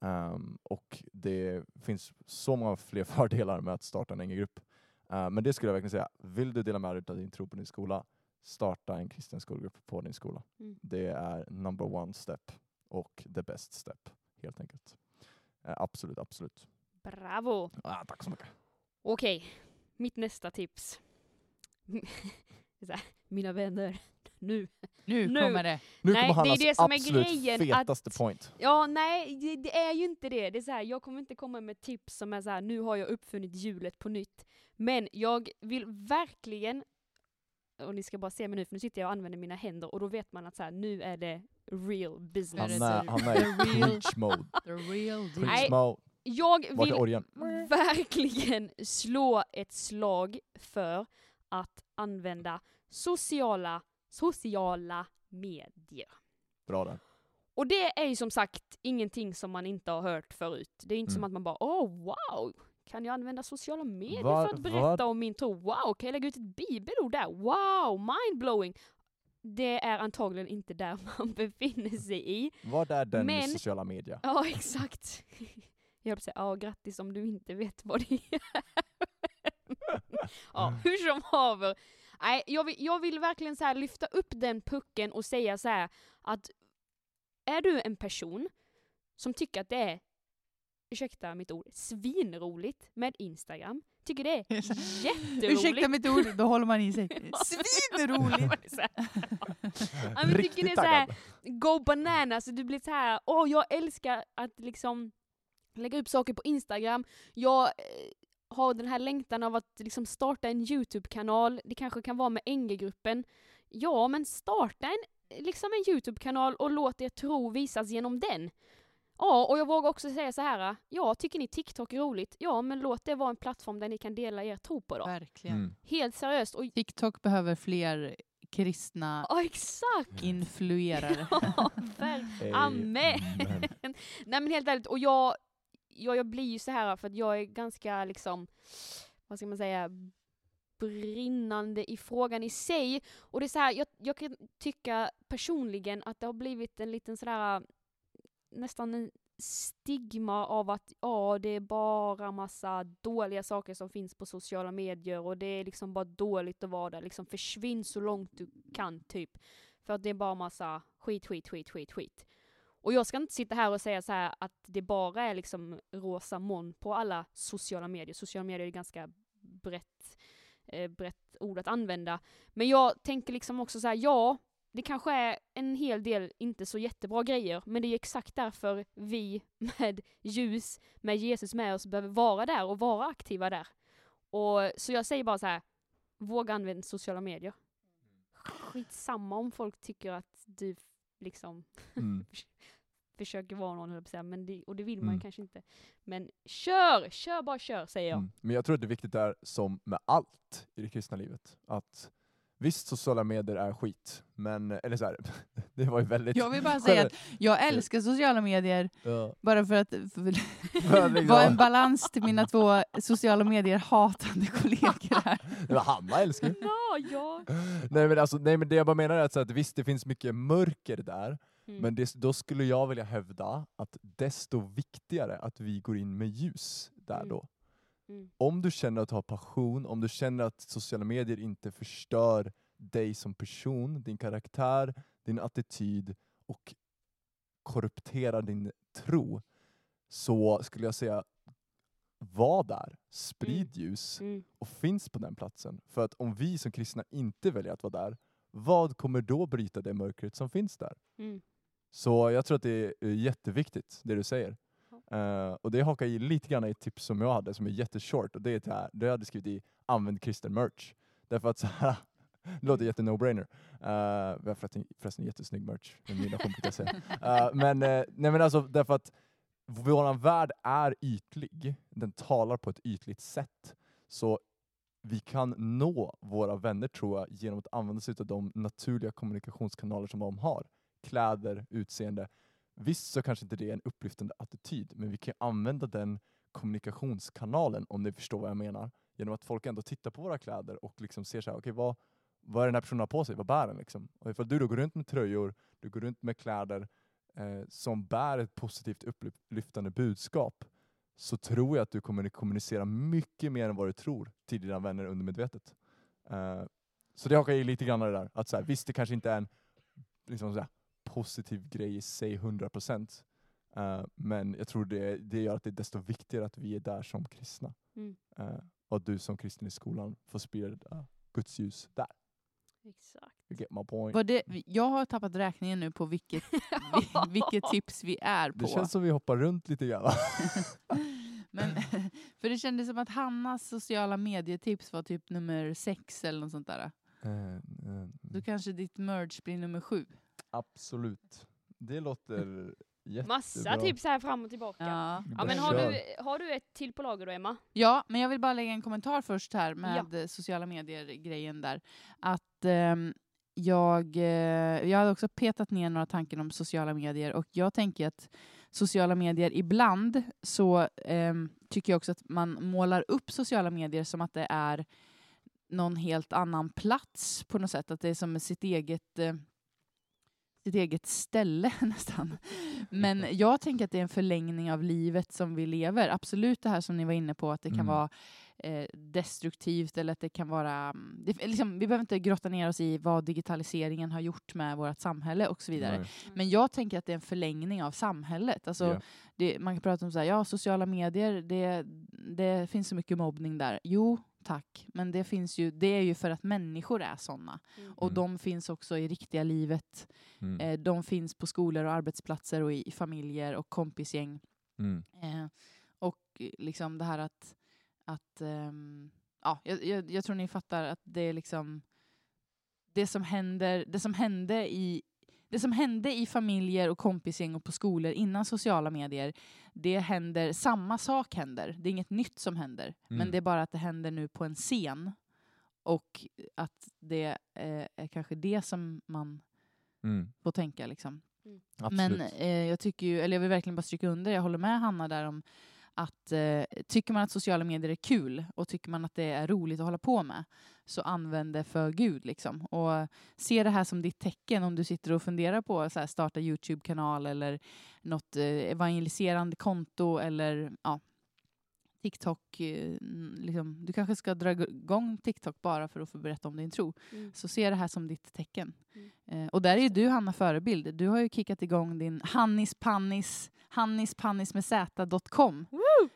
Ehm, och det finns så många fler fördelar med att starta en NG-grupp. Eh, men det skulle jag verkligen säga, vill du dela med dig av din tro på din skola, starta en kristen skolgrupp på din skola. Mm. Det är number one step och the best step, helt enkelt. Eh, absolut, absolut. Bravo! Ah, tack så mycket. Okej, mitt nästa tips. Mina vänner, nu. Nu, Nu. kommer det. Nu Nej, kommer det är Hannas det som är absolut grejen, fetaste att- point. Ja, nej, det, det är ju inte det. Det är så här, jag kommer inte komma med tips som är så här, nu har jag uppfunnit hjulet på nytt. Men jag vill verkligen, och ni ska bara se mig nu för nu sitter jag och använder mina händer och då vet man att så här, nu är det real Han business. det är, så- han är i real- preach mode. The real deal. Preach mode. Jag vill är verkligen slå ett slag för att använda sociala, sociala medier. Bra där. Och det är ju som sagt ingenting som man inte har hört förut. Det är inte som Mm. att man bara åh wow, kan jag använda sociala medier Var- för att berätta vad- om min tro? Wow, kan jag lägga ut ett bibelord där? Wow, mindblowing! Det är antagligen inte där man befinner sig i. Vad är den med Men- sociala medier? Ja, exakt. Jag höll säga, ja grattis om du inte vet vad det är. ja, hur som haver. Nej, jag vill, jag vill verkligen så här lyfta upp den pucken och säga så här att är du en person som tycker att det är, ursäkta mitt ord, svinroligt med Instagram, tycker det är jätteroligt. Ursäkta mitt ord, då håller man i sig. Svinroligt! Ja, men tycker det är så här, go bananas, du blir så här, åh jag älskar att liksom lägga upp saker på Instagram, jag eh, har den här längtan av att liksom starta en YouTube-kanal, det kanske kan vara med NG-gruppen. Ja, men starta en, liksom en YouTube-kanal och låt er tro visas genom den. Ja, och jag vågar också säga så här, ja, tycker ni TikTok är roligt? Ja, men låt det vara en plattform där ni kan dela er tro på då. Verkligen. Mm. Helt seriöst. Och, TikTok behöver fler kristna ja, exakt! influerare. Ja. Amen. Nej men helt ärligt, och jag, jag, jag blir ju så här för att jag är ganska liksom, vad ska man säga, brinnande i frågan i sig. Och det är så här, jag, jag kan tycka personligen att det har blivit en liten sådär, nästan en stigma av att ja, det är bara massa dåliga saker som finns på sociala medier och det är liksom bara dåligt att vara där. Liksom försvinn så långt du kan typ. För att det är bara massa skit, skit, skit, skit, skit. Och jag ska inte sitta här och säga så här att det bara är liksom rosa moln på alla sociala medier. Sociala medier är ganska brett, eh, brett ord att använda. Men jag tänker liksom också så här, ja, det kanske är en hel del inte så jättebra grejer, men det är exakt därför vi med ljus, med Jesus med oss, behöver vara där och vara aktiva där. Och, så jag säger bara så här, våga använda sociala medier. skitsamma om folk tycker att du liksom Mm. försöker vara någon, på men det, och det vill man ju Mm. kanske inte. Men kör! Kör bara kör, säger jag. Mm. Men jag tror att det är viktigt där, som med allt i det kristna livet, att visst sociala medier är skit, men, eller så här, det var ju väldigt... Jag vill bara säga att jag älskar sociala medier Ja. bara för att för, För liksom- vara en balans till mina två sociala medier-hatande kollegor här. Men Hanna älskar ju. Ja, ja. nej, men alltså, nej men det jag bara menar är att, så att visst det finns mycket mörker där, Mm. men det, då skulle jag vilja hävda att desto viktigare att vi går in med ljus där Mm. då. Mm. Om du känner att du har passion, om du känner att sociala medier inte förstör dig som person, din karaktär, din attityd och korrupterar din tro, så skulle jag säga var där, sprid ljus Mm. och finns på den platsen. För att om vi som kristna inte väljer att vara där, vad kommer då bryta det mörkret som finns där? Mm. Så jag tror att det är jätteviktigt, det du säger. Eh, och det hakar i lite grann i ett tips som jag hade, som är jätteshort, och det är det här, det jag hade skrivit i använd kristen merch. Därför att så här, det låter jätte no-brainer. Uh, vi har förresten, förresten jättesnygg merch, med mina kompisar säga. Eh, men, eh, nej men alltså därför att vår värld är ytlig, den talar på ett ytligt sätt. Så vi kan nå våra vänner tror jag genom att använda sig av de naturliga kommunikationskanaler som de har. Kläder, utseende. Visst så kanske inte det är en upplyftande attityd, men vi kan använda den kommunikationskanalen, om ni förstår vad jag menar, genom att folk ändå tittar på våra kläder och liksom ser så här, okay, vad, vad är den här personen har på sig? Vad bär den? Liksom? Och ifall du då går runt med tröjor, du går runt med kläder eh, som bär ett positivt upplyftande budskap, så tror jag att du kommer kommunicera mycket mer än vad du tror till dina vänner undermedvetet. Eh, så det hakar i lite grann det där. Att så här, visst, det kanske inte är en liksom så här, positiv grej i sig 100%. Uh, men jag tror det, det gör att det är desto viktigare att vi är där som kristna. Mm. Eh, och att du som kristen i skolan får sprida Guds ljus där. Exakt. You get my point. Var det, jag har tappat räkningen nu på vilket, vi- vilket tips vi är på. Det känns som vi hoppar runt lite grann. Men, för det kändes som att Hannas sociala medietips var typ nummer sex eller något sånt där. Eh, eh, Då kanske ditt merge blir nummer sju. Absolut. Det låter jättebra. Massa tips här fram och tillbaka. Ja, Ja. men har du, har du ett till på lager då, Emma? ja, men jag vill bara lägga en kommentar först här med eh, sociala medier-grejen där. Att ehm, jag, eh, jag hade också petat ner några tankar om sociala medier och jag tänker att sociala medier ibland så ehm, tycker jag också att man målar upp sociala medier som att det är någon helt annan plats på något sätt. Att det är som sitt eget, eh, sitt eget ställe nästan. Men jag tänker att det är en förlängning av livet som vi lever. Absolut det här som ni var inne på, att det kan Mm. vara eh, destruktivt eller att det kan vara... mm, Det, liksom, vi behöver inte grotta ner oss i vad digitaliseringen har gjort med vårt samhälle och så vidare. Nej. Men jag tänker att det är en förlängning av samhället. Alltså, Ja. det, man kan prata om så här, ja, sociala medier, det, det finns så mycket mobbning där. Jo, tack. Men det, finns ju, det är ju för att människor är sådana. Mm. Och Mm. de finns också i riktiga livet. Mm. Eh, de finns på skolor och arbetsplatser och i, i familjer och kompisgäng. Mm. Eh, och eh, liksom det här att... att ehm, ja, jag, jag, jag tror ni fattar att det är liksom... Det som händer, det som hände i det som hände i familjer och kompisgäng och på skolor innan sociala medier, det händer, samma sak händer. Det är inget nytt som händer. Men Mm. det är bara att det händer nu på en scen. Och att det eh, är kanske det som man Mm. får tänka. Liksom. Absolut. Men eh, jag tycker ju, eller jag vill verkligen bara stryka under, jag håller med Hanna där om att eh, tycker man att sociala medier är kul och tycker man att det är roligt att hålla på med så använd det för Gud. Liksom. Och se det här som ditt tecken om du sitter och funderar på att starta Youtube-kanal eller något eh, evangeliserande konto eller ja, TikTok. Eh, liksom. Du kanske ska dra igång TikTok bara för att få berätta om din tro. Mm. Så se det här som ditt tecken. Mm. Eh, och där är du Hanna förebild. Du har ju kickat igång din Hannis Pannis, Hannispannis med z.com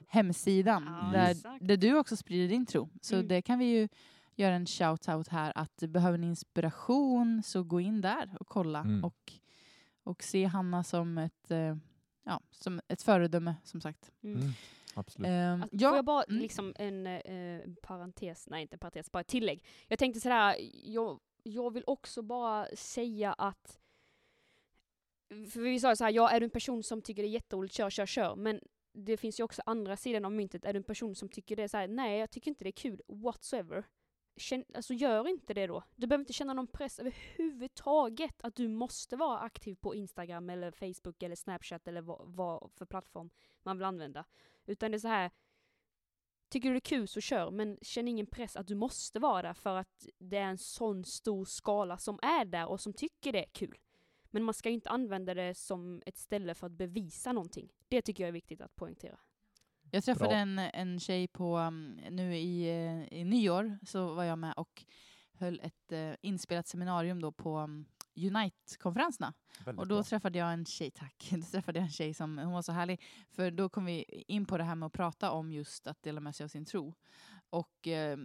hemsidan Ja, där, där du också sprider din tro. Så Mm. det kan vi ju göra en shout-out här att behöver ni inspiration så gå in där och kolla Mm. och, och se Hanna som ett, eh, ja, som ett föredöme som sagt. Mm. Mm. Absolut. Ehm, Alltså, ja, Får jag bara mm. liksom en eh, parentes, nej inte en parentes, bara ett tillägg. Jag tänkte sådär, jag, jag vill också bara säga att för vi sa så här, ja är du en person som tycker det är jätteroligt, kör, kör, kör. Men det finns ju också andra sidan av myntet. Är du en person som tycker det är så här, nej jag tycker inte det är kul whatsoever. Känn, alltså gör inte det då. Du behöver inte känna någon press överhuvudtaget att du måste vara aktiv på Instagram eller Facebook eller Snapchat eller vad, vad för plattform man vill använda. Utan det är så här, tycker du det är kul så kör, men känn ingen press att du måste vara där för att det är en sån stor skala som är där och som tycker det är kul. Men man ska ju inte använda det som ett ställe för att bevisa någonting. Det tycker jag är viktigt att poängtera. Jag träffade Bra. en, en tjej på, um, nu i, eh, i nyår, så var jag med och höll ett uh, inspelat seminarium då på um, Unite-konferenserna. Och då bra. träffade jag en tjej, tack, då träffade jag en tjej som, hon var så härlig, för då kom vi in på det här med att prata om just att dela med sig av sin tro. Och eh,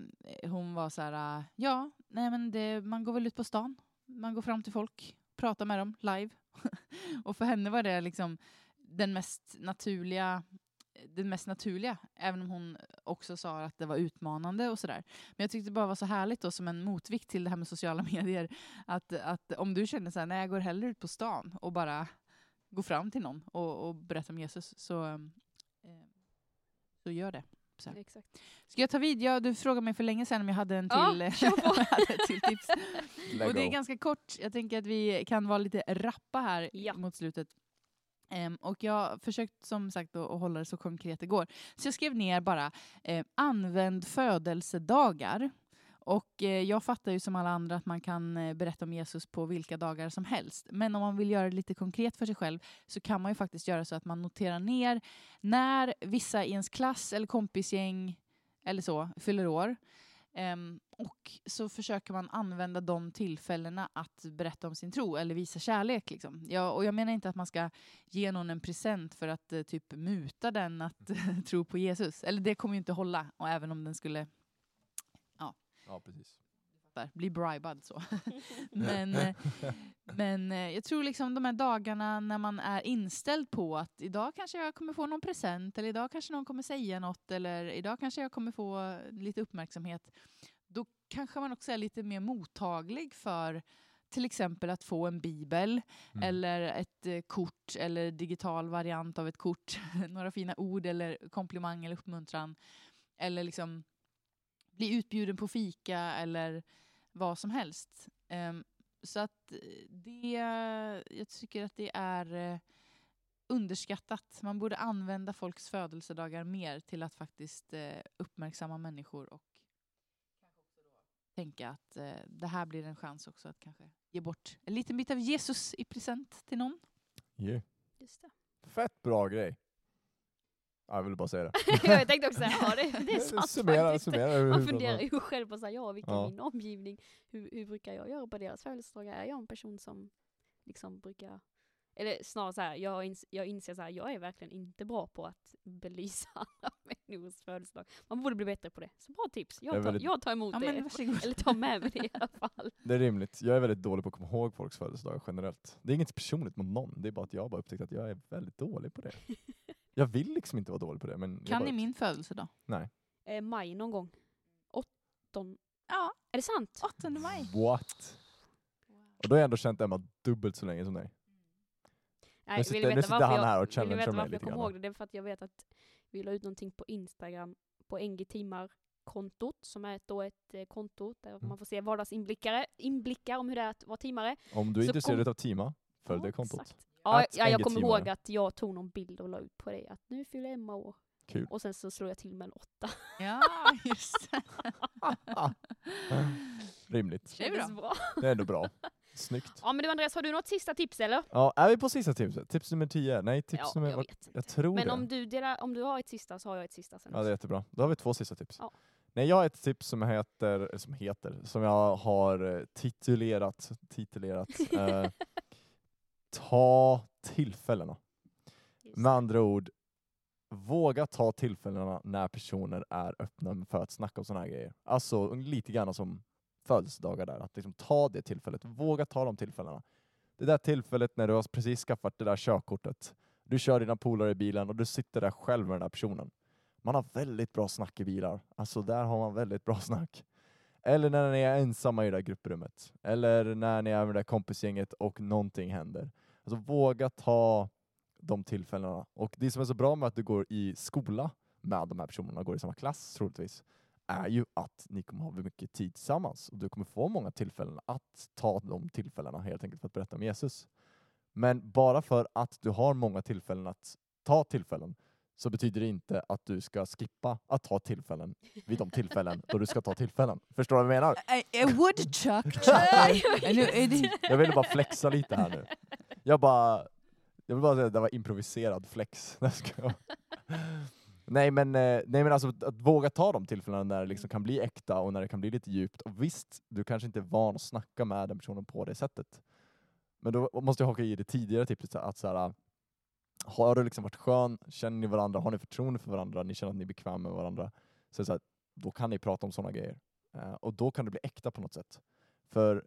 hon var så här, äh, ja, nej men det, man går väl ut på stan, man går fram till folk, pratar med dem live. och för henne var det liksom den mest naturliga det mest naturliga, även om hon också sa att det var utmanande och sådär. Men jag tyckte det bara var så härligt då, som en motvikt till det här med sociala medier, att, att om du känner så här, nej jag går hellre ut på stan och bara går fram till någon och, och berättar om Jesus, så, eh, så gör det. Så. Exakt. Ska jag ta vid? Ja, du frågade mig för länge sedan om jag hade en Ja, till, jag hade ett till tips. Och det är ganska kort. Jag tänker att vi kan vara lite rappa här Ja. mot slutet. Um, och jag har försökt som sagt att, att hålla det så konkret det går. Så jag skrev ner bara eh, använd födelsedagar. Och eh, jag fattar ju som alla andra att man kan eh, berätta om Jesus på vilka dagar som helst. Men om man vill göra det lite konkret för sig själv så kan man ju faktiskt göra så att man noterar ner när vissa i ens klass eller kompisgäng eller så fyller år. Ehm, och så försöker man använda de tillfällena att berätta om sin tro eller visa kärlek. Liksom. Ja, och jag menar inte att man ska ge någon en present för att eh, typ muta den att tro på Jesus. Eller det kommer ju inte hålla, och även om den skulle Ja, precis. Där, bli bribad så. men eh, men eh, jag tror liksom de här dagarna när man är inställd på att idag kanske jag kommer få någon present eller idag kanske någon kommer säga något eller idag kanske jag kommer få lite uppmärksamhet. Då kanske man också är lite mer mottaglig för till exempel att få en bibel Mm. eller ett eh, kort eller digital variant av ett kort. Några fina ord eller komplimang eller uppmuntran. Eller liksom bli utbjuden på fika eller vad som helst. Ehm, så att eh, det, jag tycker att det är eh, underskattat. Man borde använda folks födelsedagar mer till att faktiskt eh, uppmärksamma människor och kanske också då tänka att det här blir en chans också att kanske ge bort en liten bit av Jesus i present till någon. Yeah. Just det. Fett bra grej. Ja, jag ville bara säga det. jag tänkte också säga, ja det, det är sant summera, faktiskt. summera Man funderar ju själv på så här, ja, vilken Ja. är min omgivning? Hur, hur brukar jag göra på deras födelsedagar? Är jag en person som liksom brukar eller snarare så här, jag, ins jag inser så här, jag är verkligen inte bra på att belysa andra människors födelsedag. Man borde bli bättre på det. Så bra tips. Jag tar, väldigt- jag tar emot Ja, det. Eller tar med mig det i alla fall. Det är rimligt. Jag är väldigt dålig på att komma ihåg folks födelsedagar generellt. Det är inget personligt mot någon. Det är bara att jag har bara upptäckt att jag är väldigt dålig på det. Jag vill liksom inte vara dålig på det. Men jag Kan bara ni min födelsedag? Nej. Eh, maj någon gång. Åtton... Ja, Är det sant? 8 maj. What? Och då har jag ändå känt Emma dubbelt så länge som dig. Nej, Nu sitter- vill nu veta sitter varför han här och jag, vill ni challengear veta mig varför jag lite kommer grann. ihåg det? Det är för att jag vet att vi la ut någonting på Instagram på NG Timmar kontot som är ett, då ett eh, konto där Mm. man får se vardagsinblickar inblickar om hur det är att vara teamare. Om du är Så intresserad kom- av Teama, följ det kontot. exakt. Ja, Att ja, jag kommer ihåg att jag tog någon bild och la ut på det att nu fyller Emma år. Kul. Och sen så slog jag till med en åtta. Ja, just det. Rimligt. Det är bra. Det är ändå bra. Snyggt. Ja men du Andreas, har du något sista tips eller? Ja, är vi på sista tipset? Tips nummer 10? Nej, tips ja, nummer... jag vet. Jag tror Men det. om du, delar, om du har ett sista så har jag ett sista sen Ja, det är jättebra. Då har vi två sista tips. Ja. Nej, jag har ett tips som heter, som heter, som jag har eh, titulerat, titulerat eh, Ta tillfällena. Med andra ord, våga ta tillfällena när personer är öppna för att snacka om sådana här grejer. Alltså lite grann som födelsedagar där, att liksom ta det tillfället. Våga ta de tillfällena. Det där tillfället när du har precis skaffat det där körkortet. Du kör dina polare i bilen och du sitter där själv med den där personen. Man har väldigt bra snack i bilar. Alltså där har man väldigt bra snack. eller när ni är ensamma i det där grupprummet. Eller när ni är med det där kompisgänget och någonting händer. Alltså våga ta de tillfällena. Och det som är så bra med att du går i skola med de här personerna, går i samma klass troligtvis, är ju att ni kommer ha mycket tid tillsammans och du kommer få många tillfällen att ta de tillfällena helt enkelt för att berätta om Jesus. Men bara för att du har många tillfällen att ta tillfällen så betyder det inte att du ska skippa att ta tillfällen vid de tillfällen då du ska ta tillfällen. Förstår du vad jag menar? Woodchuck. Nu är det- Jag ville bara flexa lite här nu. Jag bara, jag vill bara säga att det var improviserad flex. Nej, men, eh, nej men alltså att, att våga ta de tillfällena när det liksom kan bli äkta och när det kan bli lite djupt. Och visst, du kanske inte är van att snacka med den personen på det sättet. Men då måste jag haka i det tidigare tipset att så här, har du liksom varit skön, känner ni varandra, har ni förtroende för varandra, ni känner att ni är bekväma med varandra, så, så här, då kan ni prata om sådana grejer. Uh, och då kan det bli äkta på något sätt. För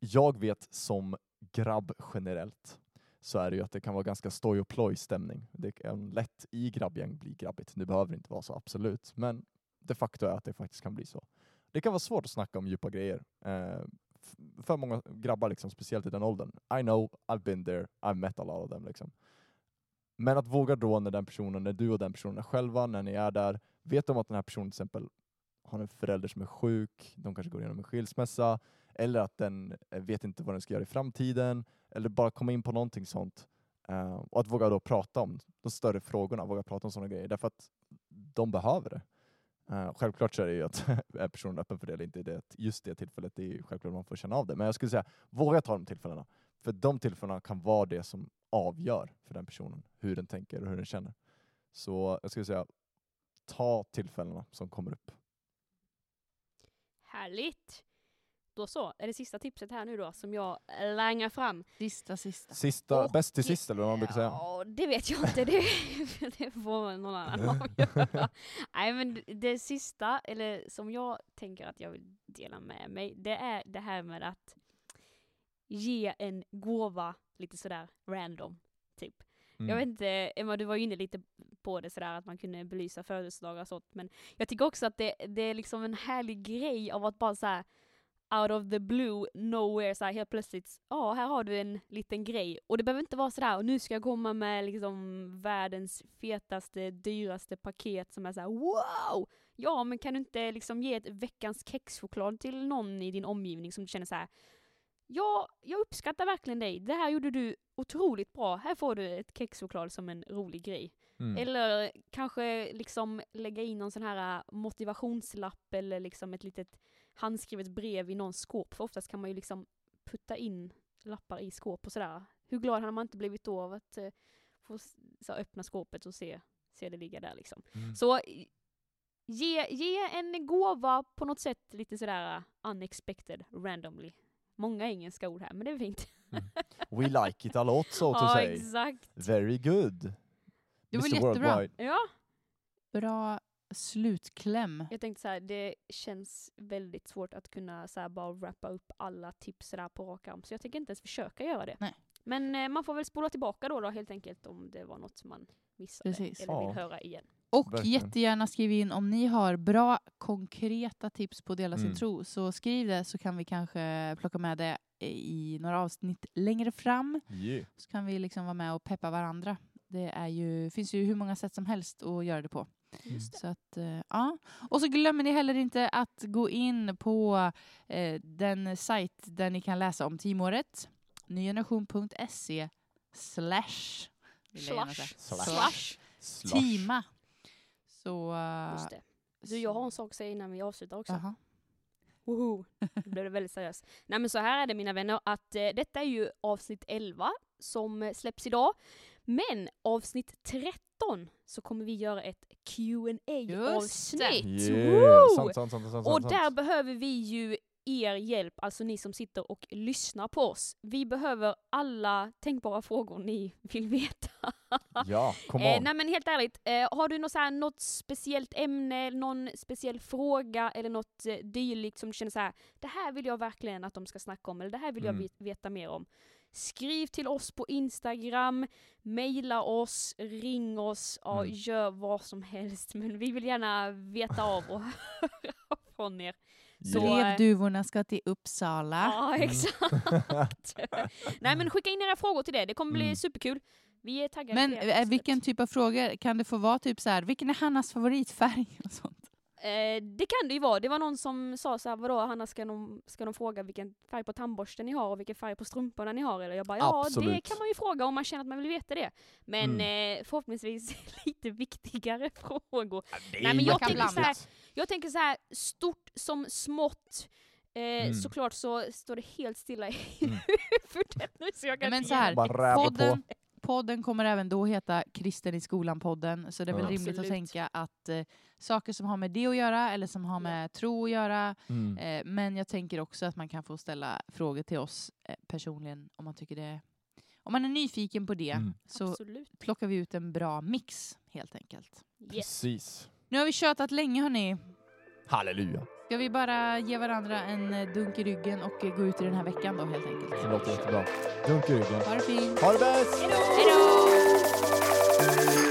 jag vet som grabb generellt så är det ju att det kan vara ganska stoj och ploj stämning. Det kan lätt i grabbgäng bli grabbigt. Det behöver inte vara så absolut, men de facto är att det faktiskt kan bli så. Det kan vara svårt att snacka om djupa grejer. Eh, för många grabbar, liksom, speciellt i den åldern. I know, I've been there, I've met a lot of them. Liksom. Men att våga då när den personen, när du och den personen är själva, när ni är där, vet om att den här personen till exempel har en förälder som är sjuk, de kanske går igenom en skilsmässa, eller att den eh, vet inte vad den ska göra i framtiden, eller bara komma in på någonting sånt. Uh, och att våga då prata om de större frågorna, våga prata om sådana grejer, därför att de behöver det. Uh, självklart så är det ju att är personen öppen för det eller inte i det, just det tillfället, det är ju självklart man får känna av det. Men jag skulle säga, våga ta de tillfällena. För de tillfällena kan vara det som avgör för den personen, hur den tänker och hur den känner. Så jag skulle säga, ta tillfällena som kommer upp. Härligt! Då så, är det sista tipset här nu då som jag langar fram. Sista, sista. Sista, Och- bäst till sist eller vad man brukar säga. Ja, det vet jag inte. Det, det får någon annan avgöra. Nej, men det sista, eller som jag tänker att jag vill dela med mig, det är det här med att ge en gåva lite sådär random, typ. Jag Mm. vet inte, Emma du var ju inne lite på det sådär att man kunde belysa födelsedagar och sånt, men jag tycker också att det, det är liksom en härlig grej av att bara såhär out of the blue, nowhere, såhär helt plötsligt, ja här har du en liten grej. Och det behöver inte vara sådär, och nu ska jag komma med liksom världens fetaste, dyraste paket som är såhär wow! Ja, men kan du inte liksom ge ett veckans kexchoklad till någon i din omgivning som du känner så här. Ja, jag uppskattar verkligen dig. Det här gjorde du otroligt bra. Här får du ett kexchoklad som en rolig grej. Mm. Eller kanske liksom lägga in någon sån här motivationslapp eller liksom ett litet handskrivet brev i någons skåp. För oftast kan man ju liksom putta in lappar i skåp och sådär. Hur glad hade man inte blivit då av att eh, få så, här, öppna skåpet och se, se det ligga där liksom. Mm. Så ge, ge en gåva på något sätt lite sådär uh, unexpected, randomly. Många engelska ord här, men det är fint. We like it a lot so to ja, say. exakt. Very good. Det var Mr. jättebra. Worldwide. Ja, Bra slutkläm. jag tänkte så här, det känns väldigt svårt att kunna så här, bara wrappa upp alla tips så där på rak arm, så jag tänker inte ens försöka göra det. Nej. Men eh, man får väl spola tillbaka då, då helt enkelt om det var något som man missade Precis. eller vill Ja. höra igen. Och Verkligen. jättegärna skriv in om ni har bra konkreta tips på att dela sin Mm. tro. Så skriv det så kan vi kanske plocka med det i några avsnitt längre fram. Yeah. Så kan vi liksom vara med och peppa varandra. Det är ju, finns ju hur många sätt som helst att göra det på. Så att, eh, ja. Och så glömmer ni heller inte att gå in på eh, den sajt där ni kan läsa om teamåret. Nygeneration.se slash. Slash. Slash. Teama. Så... eh, Just det. Du, jag har en sak att säga innan vi avslutar också. Jaha. Woho! Nu blev det väldigt seriöst. Nej men så här är det mina vänner, att eh, detta är ju avsnitt 11 som eh, släpps idag. Men avsnitt 13 så kommer vi göra ett qa avsnitt Yeah. Sant, sant, sant, sant, Och där behöver vi ju er hjälp, alltså ni som sitter och lyssnar på oss. Vi behöver alla tänkbara frågor ni vill veta. Ja, come Eh, on. nej men helt ärligt, eh, har du något, så här, något speciellt ämne, någon speciell fråga eller något eh, dylikt som du känner så här, det här vill jag verkligen att de ska snacka om eller det här vill jag Mm. vet- veta mer om. Skriv till oss på Instagram, mejla oss, ring oss, ja, Mm. gör vad som helst. Men vi vill gärna veta av och höra från er. Så, eh, Brevduvorna ska till Uppsala. Ja, Mm. exakt. Nej men skicka in era frågor till det, det kommer bli Mm. superkul. Vi är taggade Men eh, vilken typ av frågor? Kan det få vara typ så här, vilken är Hannas favoritfärg? Och sånt? Eh, det kan det ju vara. Det var någon som sa så här, vadå Hanna ska de, ska de fråga vilken färg på tandborsten ni har och vilken färg på strumporna ni har? Eller jag bara ja det Absolut. kan man ju fråga om man känner att man vill veta det. Men Mm. eh, förhoppningsvis lite viktigare frågor. Det är Nej, men jag tänker så här- Jag tänker så här, stort som smått. Eh, Mm. Såklart så står det helt stilla i Mm. huvudet nu så jag kan Men inte så här. Podden, podden kommer även då heta Kristen i skolan-podden, så det är väl Ja. rimligt att Absolut. tänka att eh, saker som har med det att göra, eller som har med tro att göra, Mm. eh, men jag tänker också att man kan få ställa frågor till oss eh, personligen om man tycker det om man är nyfiken på det Mm. så Absolut. plockar vi ut en bra mix helt enkelt. Yes. Precis. Nu har vi tjatat länge hörni. Halleluja. Ska vi bara ge varandra en eh, dunk i ryggen och eh, gå ut i den här veckan då helt enkelt? Det låter jättebra. Dunk i ryggen. Ha det fint. Ha det bäst! Hej då!